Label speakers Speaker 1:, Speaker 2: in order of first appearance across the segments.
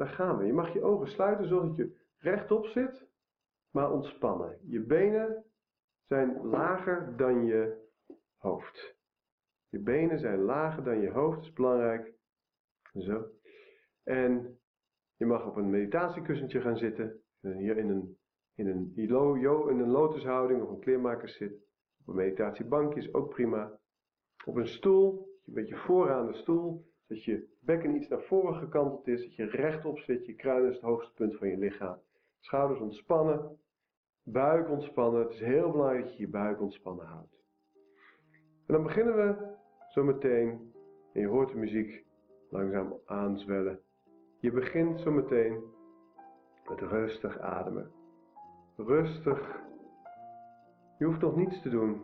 Speaker 1: daar gaan we. Je mag je ogen sluiten zodat je rechtop zit, maar ontspannen. Je benen zijn lager dan je hoofd. Je benen zijn lager dan je hoofd, dat is belangrijk. Zo. En je mag op een meditatiekussentje gaan zitten. Hier in een, in een, in een lotushouding of een kleermakerszit. Op een meditatiebankje is ook prima. Op een stoel, een beetje vooraan de stoel. Dat je bekken iets naar voren gekanteld is. Dat je rechtop zit. Je kruin is het hoogste punt van je lichaam. Schouders ontspannen. Buik ontspannen. Het is heel belangrijk dat je je buik ontspannen houdt. En dan beginnen we zo meteen. En je hoort de muziek langzaam aanzwellen. Je begint zo meteen met rustig ademen. Rustig. Je hoeft nog niets te doen,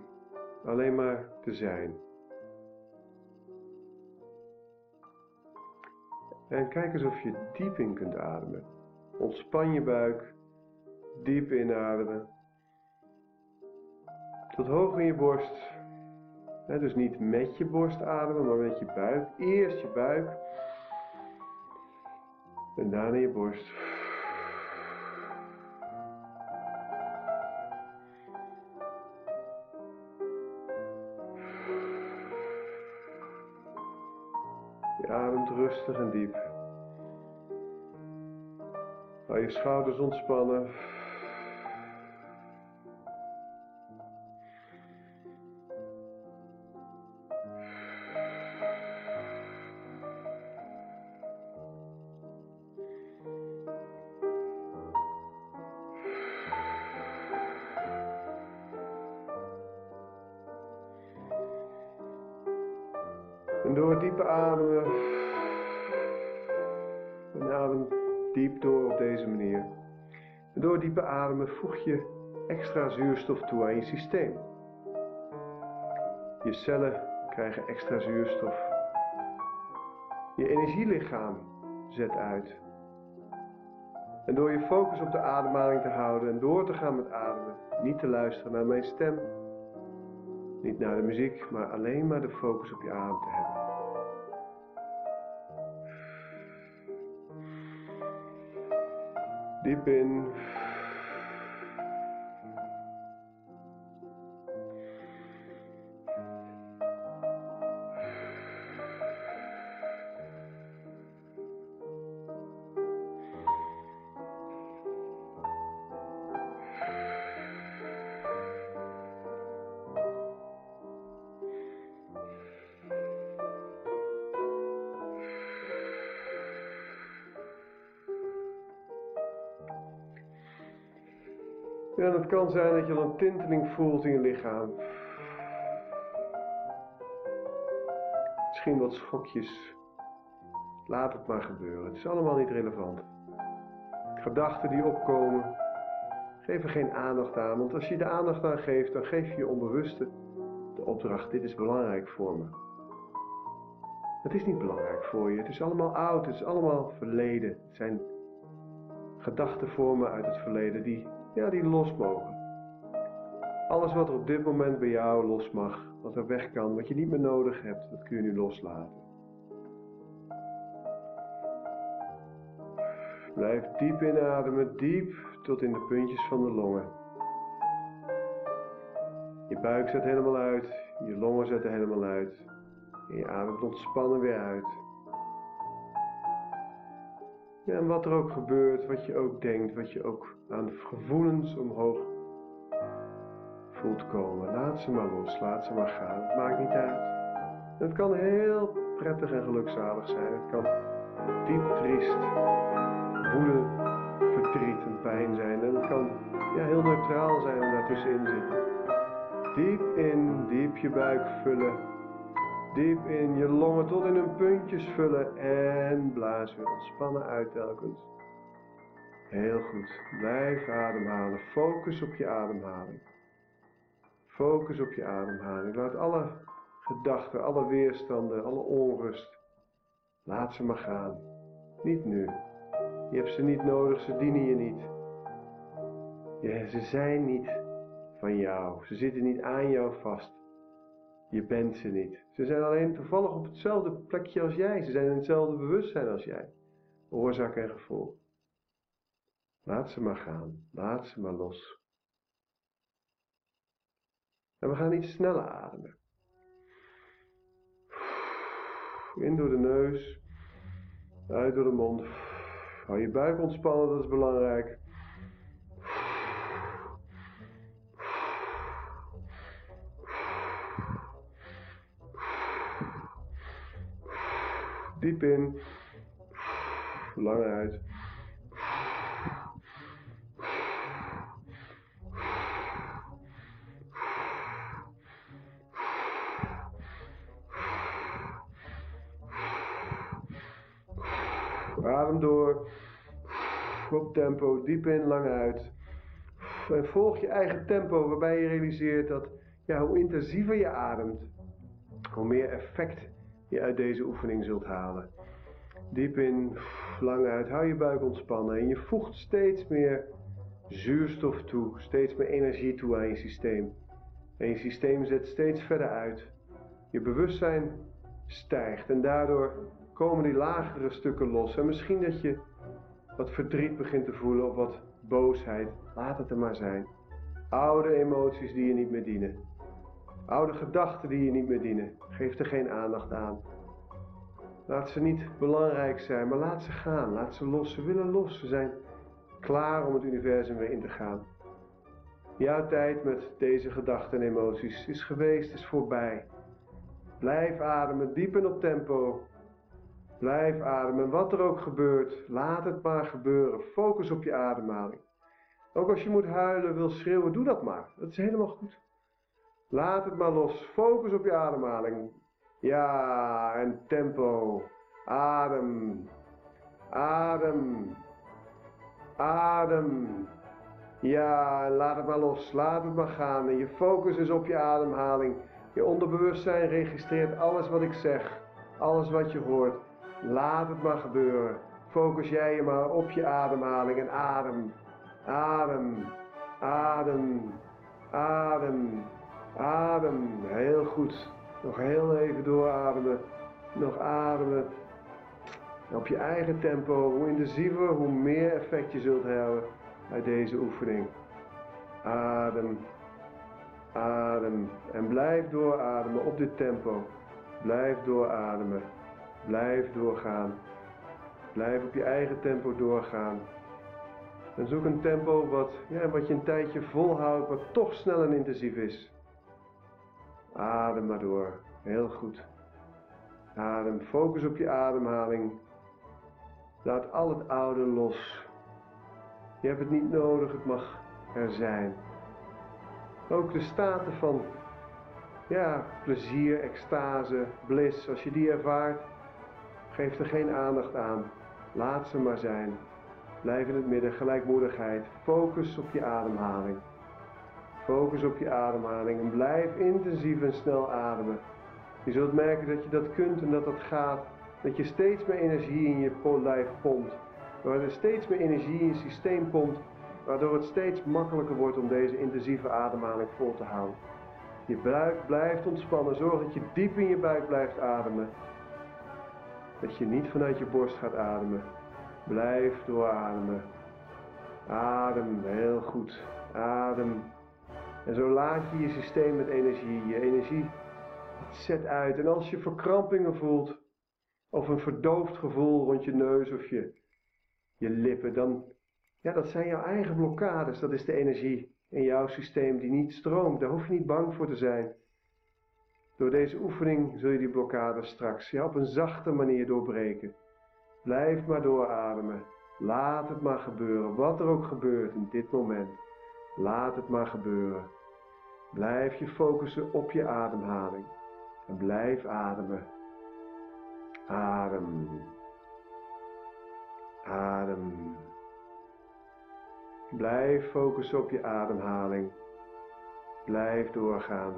Speaker 1: alleen maar te zijn. En kijk eens of je diep in kunt ademen. Ontspan je buik. Diep inademen. Tot hoog in je borst. dus niet met je borst ademen, maar met je buik. Eerst je buik. En daarna je borst. Ademt rustig en diep. Hou je schouders ontspannen. En door diepe ademen. En adem diep door op deze manier. En door diepe ademen voeg je extra zuurstof toe aan je systeem. Je cellen krijgen extra zuurstof. Je energielichaam zet uit. En door je focus op de ademhaling te houden en door te gaan met ademen, niet te luisteren naar mijn stem, niet naar de muziek, maar alleen maar de focus op je adem te hebben. Diep in. Ja, het kan zijn dat je al een tinteling voelt in je lichaam. Misschien wat schokjes. Laat het maar gebeuren. Het is allemaal niet relevant. Gedachten die opkomen, geef er geen aandacht aan. Want als je de aandacht aan geeft, dan geef je je onbewuste de opdracht: dit is belangrijk voor me. Het is niet belangrijk voor je. Het is allemaal oud. Het is allemaal verleden. Het zijn gedachtenvormen uit het verleden die ja, die los mogen. Alles wat er op dit moment bij jou los mag, wat er weg kan, wat je niet meer nodig hebt, dat kun je nu loslaten. Blijf diep inademen, diep tot in de puntjes van de longen. Je buik zet helemaal uit, je longen zetten helemaal uit. En je ademt ontspannen weer uit. En wat er ook gebeurt, wat je ook denkt, wat je ook aan gevoelens omhoog voelt komen. Laat ze maar los, laat ze maar gaan. Het maakt niet uit. Het kan heel prettig en gelukzalig zijn. Het kan diep triest, woede, verdriet en pijn zijn. En het kan ja, heel neutraal zijn en daartussenin zitten. Diep in, diep je buik vullen. Diep in je longen tot in hun puntjes vullen en blaas weer ontspannen uit telkens. Heel goed. Blijf ademhalen. Focus op je ademhaling. Focus op je ademhaling. Laat alle gedachten, alle weerstanden, alle onrust, laat ze maar gaan. Niet nu. Je hebt ze niet nodig, ze dienen je niet. Ja, ze zijn niet van jou. Ze zitten niet aan jou vast. Je bent ze niet. Ze zijn alleen toevallig op hetzelfde plekje als jij. Ze zijn in hetzelfde bewustzijn als jij. oorzaak en gevolg. Laat ze maar gaan, laat ze maar los. En we gaan iets sneller ademen. In door de neus, uit door de mond. Hou je buik ontspannen, dat is belangrijk. Diep in. Lang uit. Adem door. Op tempo, diep in, lang uit. En volg je eigen tempo waarbij je realiseert dat ja, hoe intensiever je ademt, hoe meer effect je uit deze oefening zult halen. Diep in, lang uit, hou je buik ontspannen en je voegt steeds meer zuurstof toe, steeds meer energie toe aan je systeem. En je systeem zet steeds verder uit. Je bewustzijn stijgt en daardoor komen die lagere stukken los. En misschien dat je wat verdriet begint te voelen of wat boosheid. Laat het er maar zijn. Oude emoties die je niet meer dienen. Oude gedachten die je niet meer dienen. Geef er geen aandacht aan. Laat ze niet belangrijk zijn, maar laat ze gaan. Laat ze los. Ze willen los. Ze zijn klaar om het universum weer in te gaan. Jouw tijd met deze gedachten en emoties is geweest, is voorbij. Blijf ademen, diep en op tempo. Blijf ademen. Wat er ook gebeurt, laat het maar gebeuren. Focus op je ademhaling. Ook als je moet huilen, wil schreeuwen, doe dat maar. Dat is helemaal goed. Laat het maar los. Focus op je ademhaling. Ja, en tempo. Adem. Adem. Adem. Ja, laat het maar los. Laat het maar gaan. En je focus is op je ademhaling. Je onderbewustzijn registreert alles wat ik zeg. Alles wat je hoort. Laat het maar gebeuren. Focus jij je maar op je ademhaling en adem. Adem. Adem. Adem. Adem. Heel goed. Nog heel even doorademen. Nog ademen. Op je eigen tempo. Hoe intensiever, hoe meer effect je zult hebben uit deze oefening. Adem. Adem. En blijf doorademen op dit tempo. Blijf doorademen. Blijf doorgaan. Blijf op je eigen tempo doorgaan. En zoek een tempo wat, ja, wat je een tijdje volhoudt, wat toch snel en intensief is. Adem maar door. Heel goed. Adem. Focus op je ademhaling. Laat al het oude los. Je hebt het niet nodig, het mag er zijn. Ook de staten van ja, plezier, extase, bliss, als je die ervaart, geef er geen aandacht aan. Laat ze maar zijn. Blijf in het midden, gelijkmoedigheid. Focus op je ademhaling. Focus op je ademhaling en blijf intensief en snel ademen. Je zult merken dat je dat kunt en dat dat gaat. Dat je steeds meer energie in je lijf pompt. Waardoor er steeds meer energie in je systeem pompt. Waardoor het steeds makkelijker wordt om deze intensieve ademhaling vol te houden. Je buik blijft ontspannen. Zorg dat je diep in je buik blijft ademen. Dat je niet vanuit je borst gaat ademen. Blijf doorademen. Adem heel goed. Adem en zo laat je je systeem met energie. Je energie zet uit. En als je verkrampingen voelt, of een verdoofd gevoel rond je neus of je, je lippen, dan, ja, dat zijn jouw eigen blokkades. Dat is de energie in jouw systeem die niet stroomt. Daar hoef je niet bang voor te zijn. Door deze oefening zul je die blokkades straks ja, op een zachte manier doorbreken. Blijf maar doorademen. Laat het maar gebeuren, wat er ook gebeurt in dit moment. Laat het maar gebeuren. Blijf je focussen op je ademhaling. En blijf ademen. Adem. Adem. Blijf focussen op je ademhaling. Blijf doorgaan.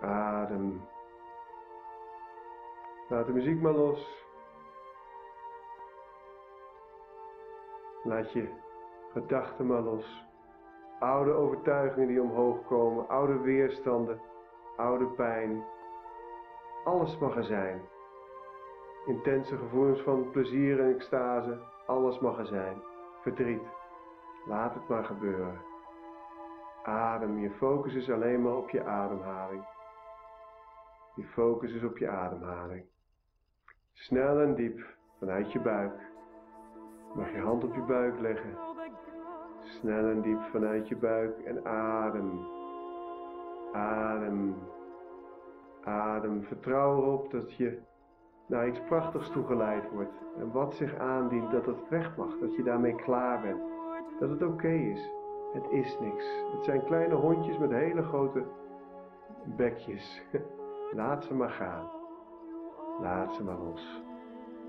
Speaker 1: Adem. Laat de muziek maar los. Laat je gedachten maar los. Oude overtuigingen die omhoog komen, oude weerstanden, oude pijn. Alles mag er zijn. Intense gevoelens van plezier en extase, alles mag er zijn. Verdriet, laat het maar gebeuren. Adem, je focus is alleen maar op je ademhaling. Je focus is op je ademhaling. Snel en diep vanuit je buik. Mag je hand op je buik leggen. Snel en diep vanuit je buik en adem. Adem. Adem. Vertrouw erop dat je naar iets prachtigs toegeleid wordt. En wat zich aandient, dat het weg mag. Dat je daarmee klaar bent. Dat het oké is. Het is niks. Het zijn kleine hondjes met hele grote bekjes. Laat ze maar gaan. Laat ze maar los.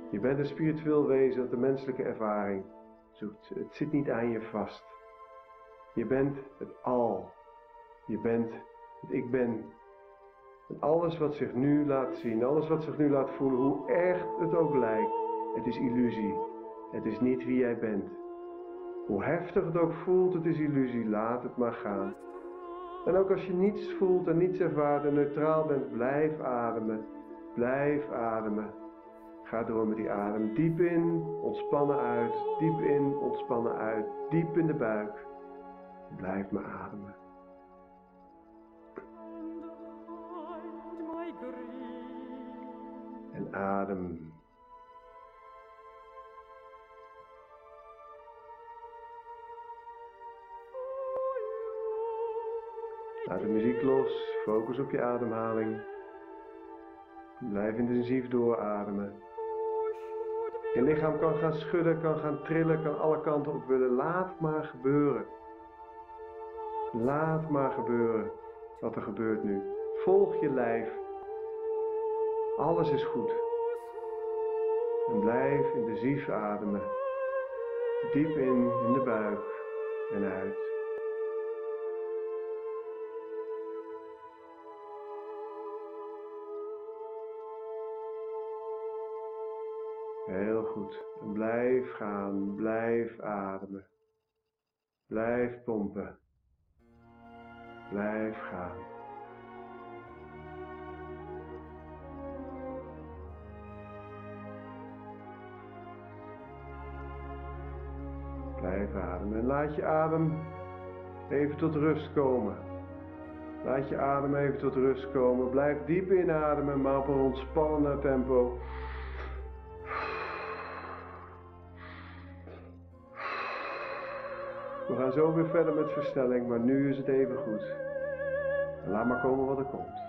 Speaker 1: Je bent een spiritueel wezen dat de menselijke ervaring Het zit niet aan je vast. Je bent het al. Je bent het ik ben. En alles wat zich nu laat zien, alles wat zich nu laat voelen, hoe erg het ook lijkt, het is illusie. Het is niet wie jij bent. Hoe heftig het ook voelt, het is illusie. Laat het maar gaan. En ook als je niets voelt en niets ervaart en neutraal bent, blijf ademen. Blijf ademen. Ga door met die adem. Diep in, ontspannen uit. Diep in, ontspannen uit. Diep in de buik. Blijf maar ademen. En adem. Laat de muziek los, focus op je ademhaling. Blijf intensief doorademen. Je lichaam kan gaan schudden, kan gaan trillen, kan alle kanten op willen. Laat maar gebeuren. Laat maar gebeuren wat er gebeurt nu. Volg je lijf. Alles is goed. En blijf intensief ademen. Diep in, in de buik en uit. Heel goed. Blijf gaan, blijf ademen. Blijf pompen. Blijf gaan. Blijf ademen en laat je adem even tot rust komen. Laat je adem even tot rust komen. Blijf diep inademen, maar op een ontspannender tempo. We gaan zo weer verder met versnelling, maar nu is het even goed. laat maar komen wat er komt.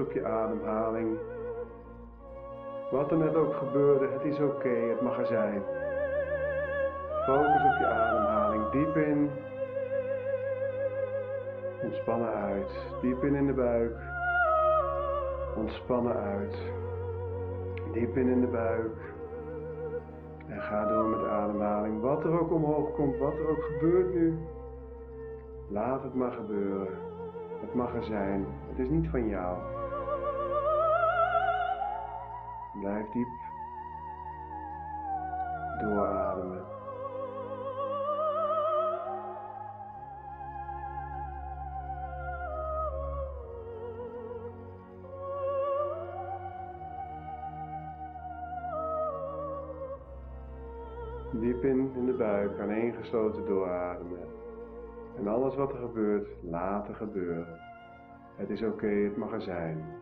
Speaker 1: Op je ademhaling. Wat er net ook gebeurde, het is oké, het mag er zijn. Focus op je ademhaling. Diep in. Ontspannen uit. Diep in in de buik. Ontspannen uit. Diep in in de buik. En ga door met de ademhaling. Wat er ook omhoog komt, wat er ook gebeurt nu. Laat het maar gebeuren. Het mag er zijn. Het is niet van jou. Blijf diep doorademen. Diep in in de buik, aaneengesloten doorademen. En alles wat er gebeurt, laten gebeuren. Het is oké, het mag er zijn.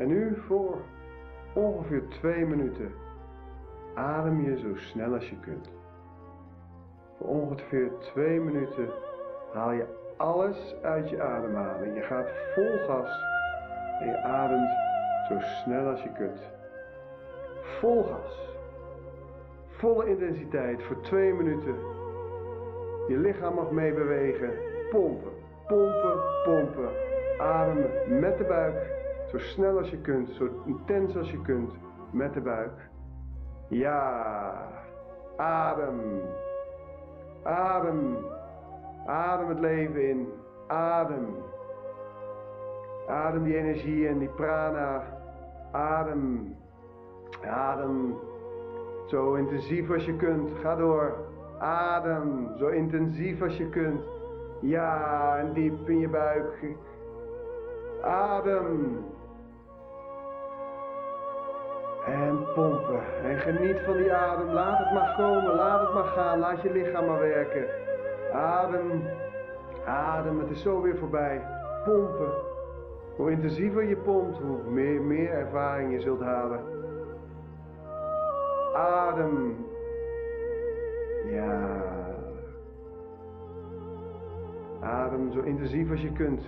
Speaker 1: En nu voor ongeveer twee minuten adem je zo snel als je kunt. Voor ongeveer twee minuten haal je alles uit je ademhaling. Je gaat vol gas en je ademt zo snel als je kunt. Vol gas. Volle intensiteit voor twee minuten. Je lichaam mag meebewegen. Pompen, pompen, pompen. Ademen met de buik. Zo snel als je kunt, zo intens als je kunt. Met de buik. Ja. Adem. Adem. Adem het leven in. Adem. Adem die energie en die prana. Adem. Adem. Zo intensief als je kunt. Ga door. Adem. Zo intensief als je kunt. Ja, en diep in je buik. Adem. En pompen. En geniet van die adem. Laat het maar komen. Laat het maar gaan. Laat je lichaam maar werken. Adem. Adem. Het is zo weer voorbij. Pompen. Hoe intensiever je pompt, hoe meer, meer ervaring je zult halen. Adem. Ja. Adem zo intensief als je kunt.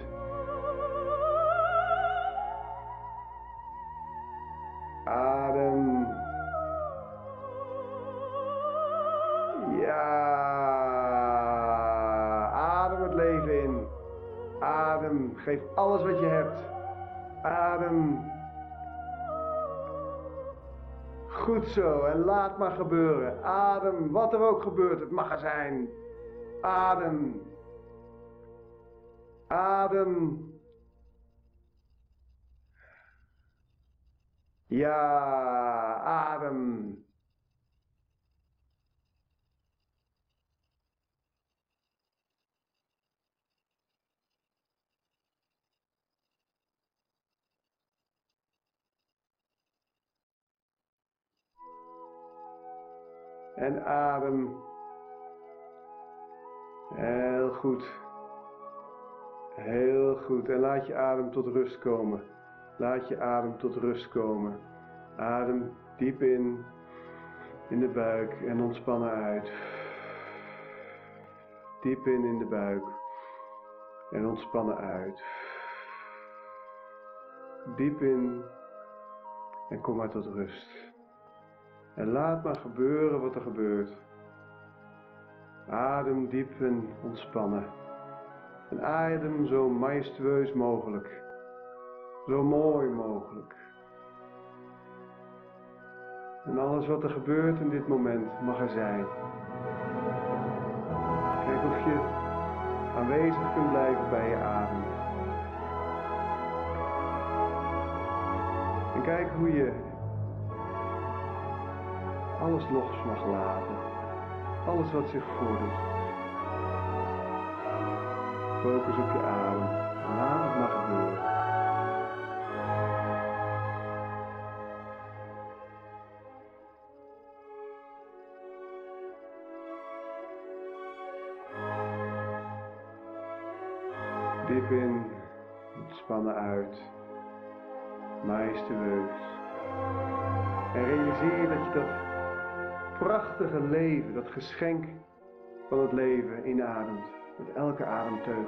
Speaker 1: Geef alles wat je hebt. Adem. Goed zo. En laat maar gebeuren. Adem. Wat er ook gebeurt. Het mag er zijn. Adem. Adem. Ja, adem. En adem. Heel goed. Heel goed. En laat je adem tot rust komen. Laat je adem tot rust komen. Adem diep in, in de buik en ontspannen uit. Diep in in de buik en ontspannen uit. Diep in en kom maar tot rust. En laat maar gebeuren wat er gebeurt. Adem diep en ontspannen. En adem zo majestueus mogelijk. Zo mooi mogelijk. En alles wat er gebeurt in dit moment mag er zijn. Kijk of je aanwezig kunt blijven bij je adem. En kijk hoe je alles los mag laten. Alles wat zich voordoet. Focus op je adem. Laat het maar gebeuren. Diep in, ontspannen uit, majestueus. En realiseer dat je dat prachtige leven, dat geschenk van het leven inademt. Met elke ademteug.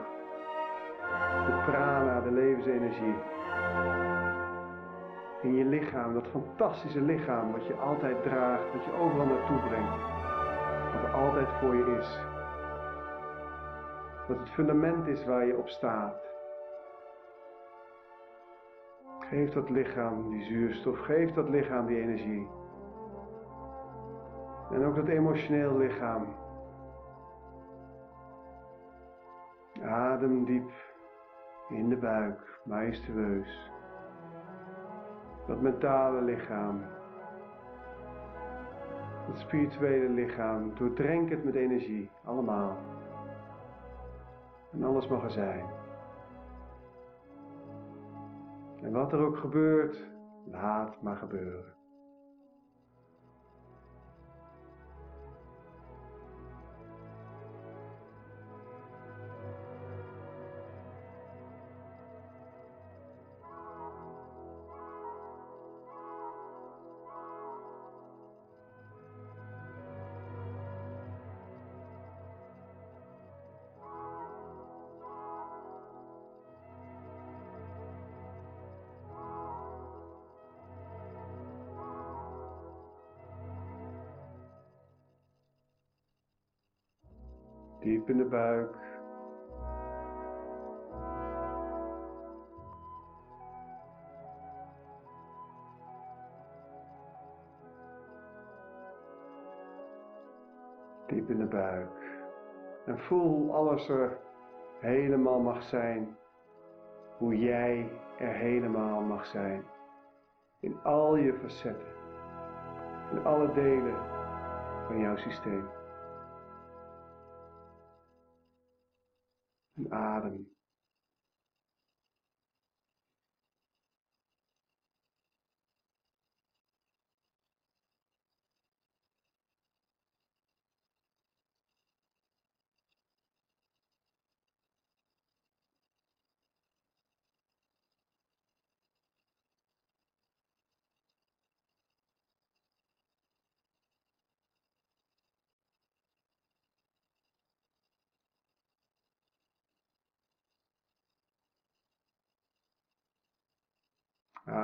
Speaker 1: De prana, de levensenergie. In je lichaam, dat fantastische lichaam wat je altijd draagt, wat je overal naartoe brengt. Wat altijd voor je is. Dat het fundament is waar je op staat. Geef dat lichaam die zuurstof, geef dat lichaam die energie. En ook dat emotioneel lichaam. Adem diep in de buik, majestueus. Dat mentale lichaam. Het spirituele lichaam, doordrenk het met energie, allemaal. En alles mag er zijn. En wat er ook gebeurt, laat maar gebeuren. In de buik. Diep in de buik. En voel alles er helemaal mag zijn. Hoe jij er helemaal mag zijn. In al je facetten. In alle delen van jouw systeem. En adem.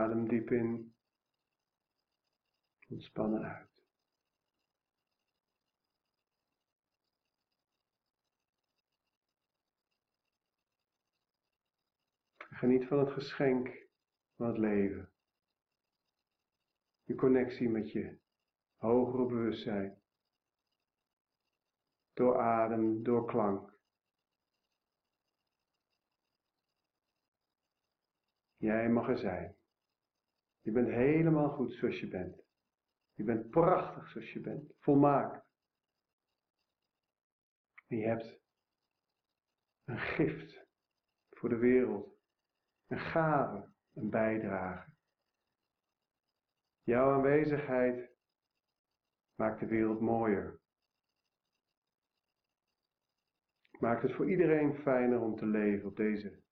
Speaker 1: Adem diep in. Ontspannen uit. Geniet van het geschenk van het leven. Je connectie met je hogere bewustzijn. Door adem, door klank. Jij mag er zijn. Je bent helemaal goed zoals je bent. Je bent prachtig zoals je bent. Volmaakt. Je hebt een gift voor de wereld. Een gave, een bijdrage. Jouw aanwezigheid maakt de wereld mooier. Maakt het voor iedereen fijner om te leven op deze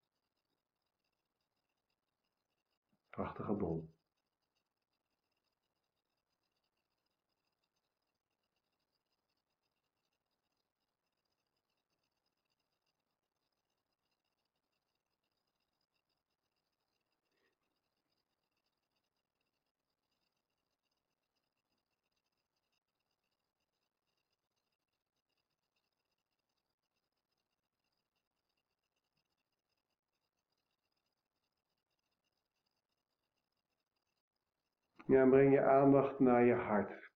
Speaker 1: prachtige bol. Ja, en breng je aandacht naar je hart.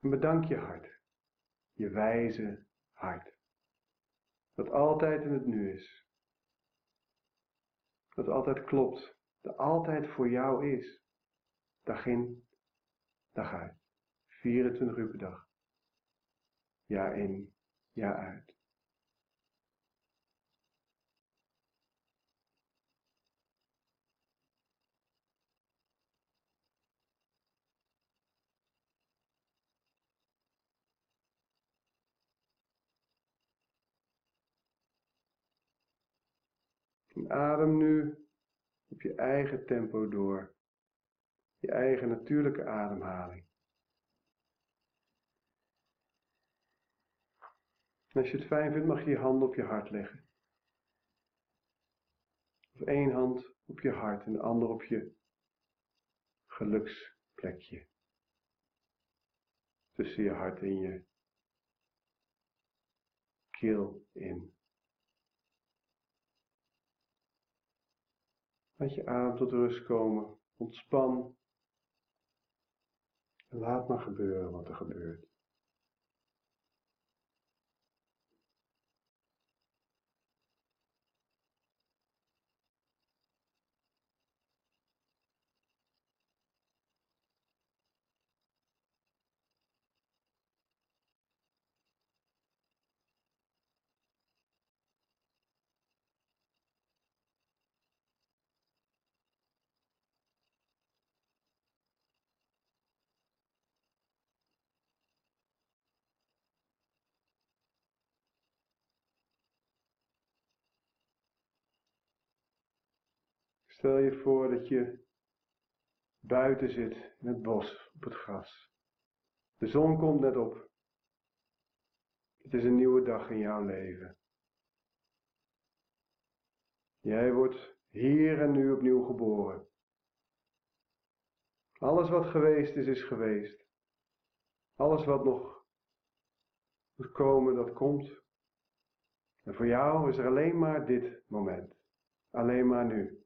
Speaker 1: En bedank je hart. Je wijze hart. Dat altijd in het nu is. Dat altijd klopt. Dat altijd voor jou is. Dag in, dag uit. 24 uur per dag. Jaar in, jaar uit. En adem nu op je eigen tempo door. Je eigen natuurlijke ademhaling. En als je het fijn vindt, mag je je handen op je hart leggen. Of één hand op je hart en de andere op je geluksplekje. Tussen je hart en je keel in. Laat je adem tot rust komen. Ontspan. En laat maar gebeuren wat er gebeurt. Stel je voor dat je buiten zit in het bos, op het gras. De zon komt net op. Het is een nieuwe dag in jouw leven. Jij wordt hier en nu opnieuw geboren. Alles wat geweest is, is geweest. Alles wat nog moet komen, dat komt. En voor jou is er alleen maar dit moment. Alleen maar nu.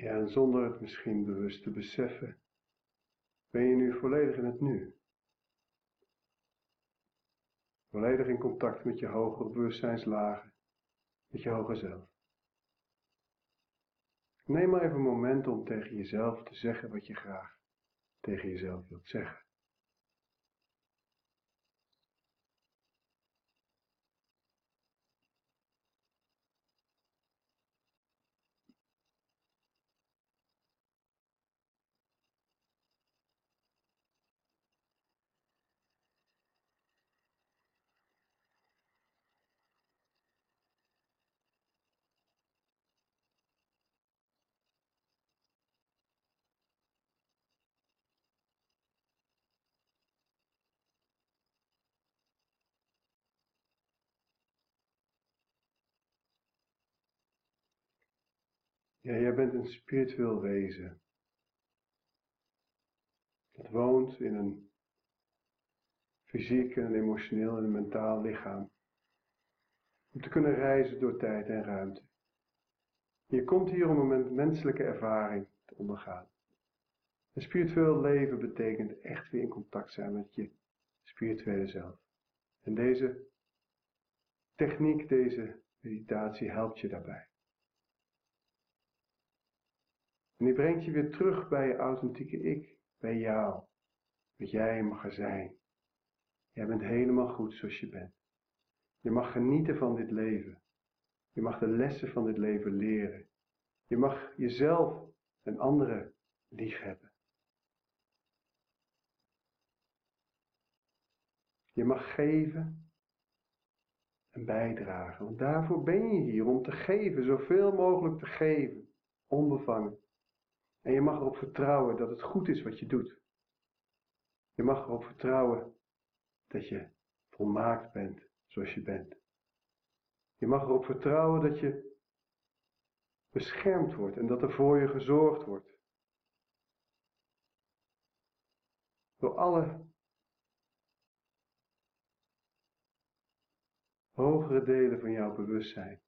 Speaker 1: Ja, en zonder het misschien bewust te beseffen, ben je nu volledig in het nu. Volledig in contact met je hogere bewustzijnslagen, met je hoger zelf. Neem maar even een moment om tegen jezelf te zeggen wat je graag tegen jezelf wilt zeggen. Jij bent een spiritueel wezen. Dat woont in een fysiek en emotioneel en een mentaal lichaam. Om te kunnen reizen door tijd en ruimte. Je komt hier om een menselijke ervaring te ondergaan. Een spiritueel leven betekent echt weer in contact zijn met je spirituele zelf. En deze techniek, deze meditatie helpt je daarbij. En die brengt je weer terug bij je authentieke ik, bij jou, wat jij mag zijn. Jij bent helemaal goed zoals je bent. Je mag genieten van dit leven. Je mag de lessen van dit leven leren. Je mag jezelf en anderen liefhebben. Je mag geven en bijdragen. Want daarvoor ben je hier, om te geven, zoveel mogelijk te geven, onbevangen. En je mag erop vertrouwen dat het goed is wat je doet. Je mag erop vertrouwen dat je volmaakt bent zoals je bent. Je mag erop vertrouwen dat je beschermd wordt en dat er voor je gezorgd wordt. door alle hogere delen van jouw bewustzijn,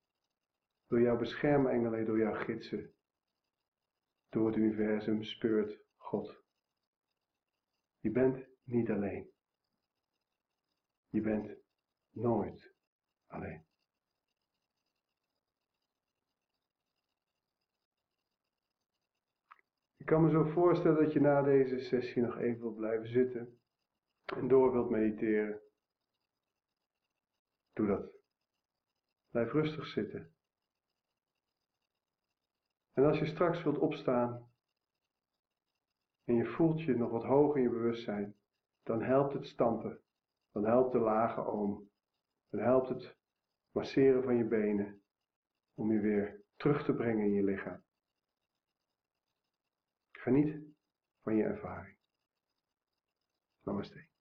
Speaker 1: door jouw beschermengelen, door jouw gidsen, door het universum speurt God. Je bent niet alleen. Je bent nooit alleen. Ik kan me zo voorstellen dat je na deze sessie nog even wilt blijven zitten en door wilt mediteren. Doe dat. Blijf rustig zitten. En als je straks wilt opstaan en je voelt je nog wat hoog in je bewustzijn, dan helpt het stampen. Dan helpt de lage oom. Dan helpt het masseren van je benen om je weer terug te brengen in je lichaam. Geniet van je ervaring. Namaste.